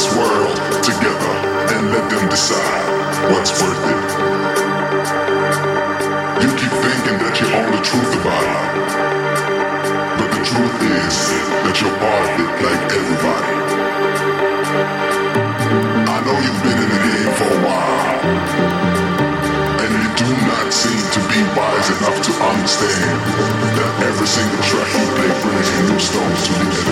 this world together and let them decide what's worth it. You keep thinking that you own the truth about it. But the truth is that you're part of it like everybody. I know you've been in the game for a while. And you do not seem to be wise enough to understand that every single track you play brings new stones to the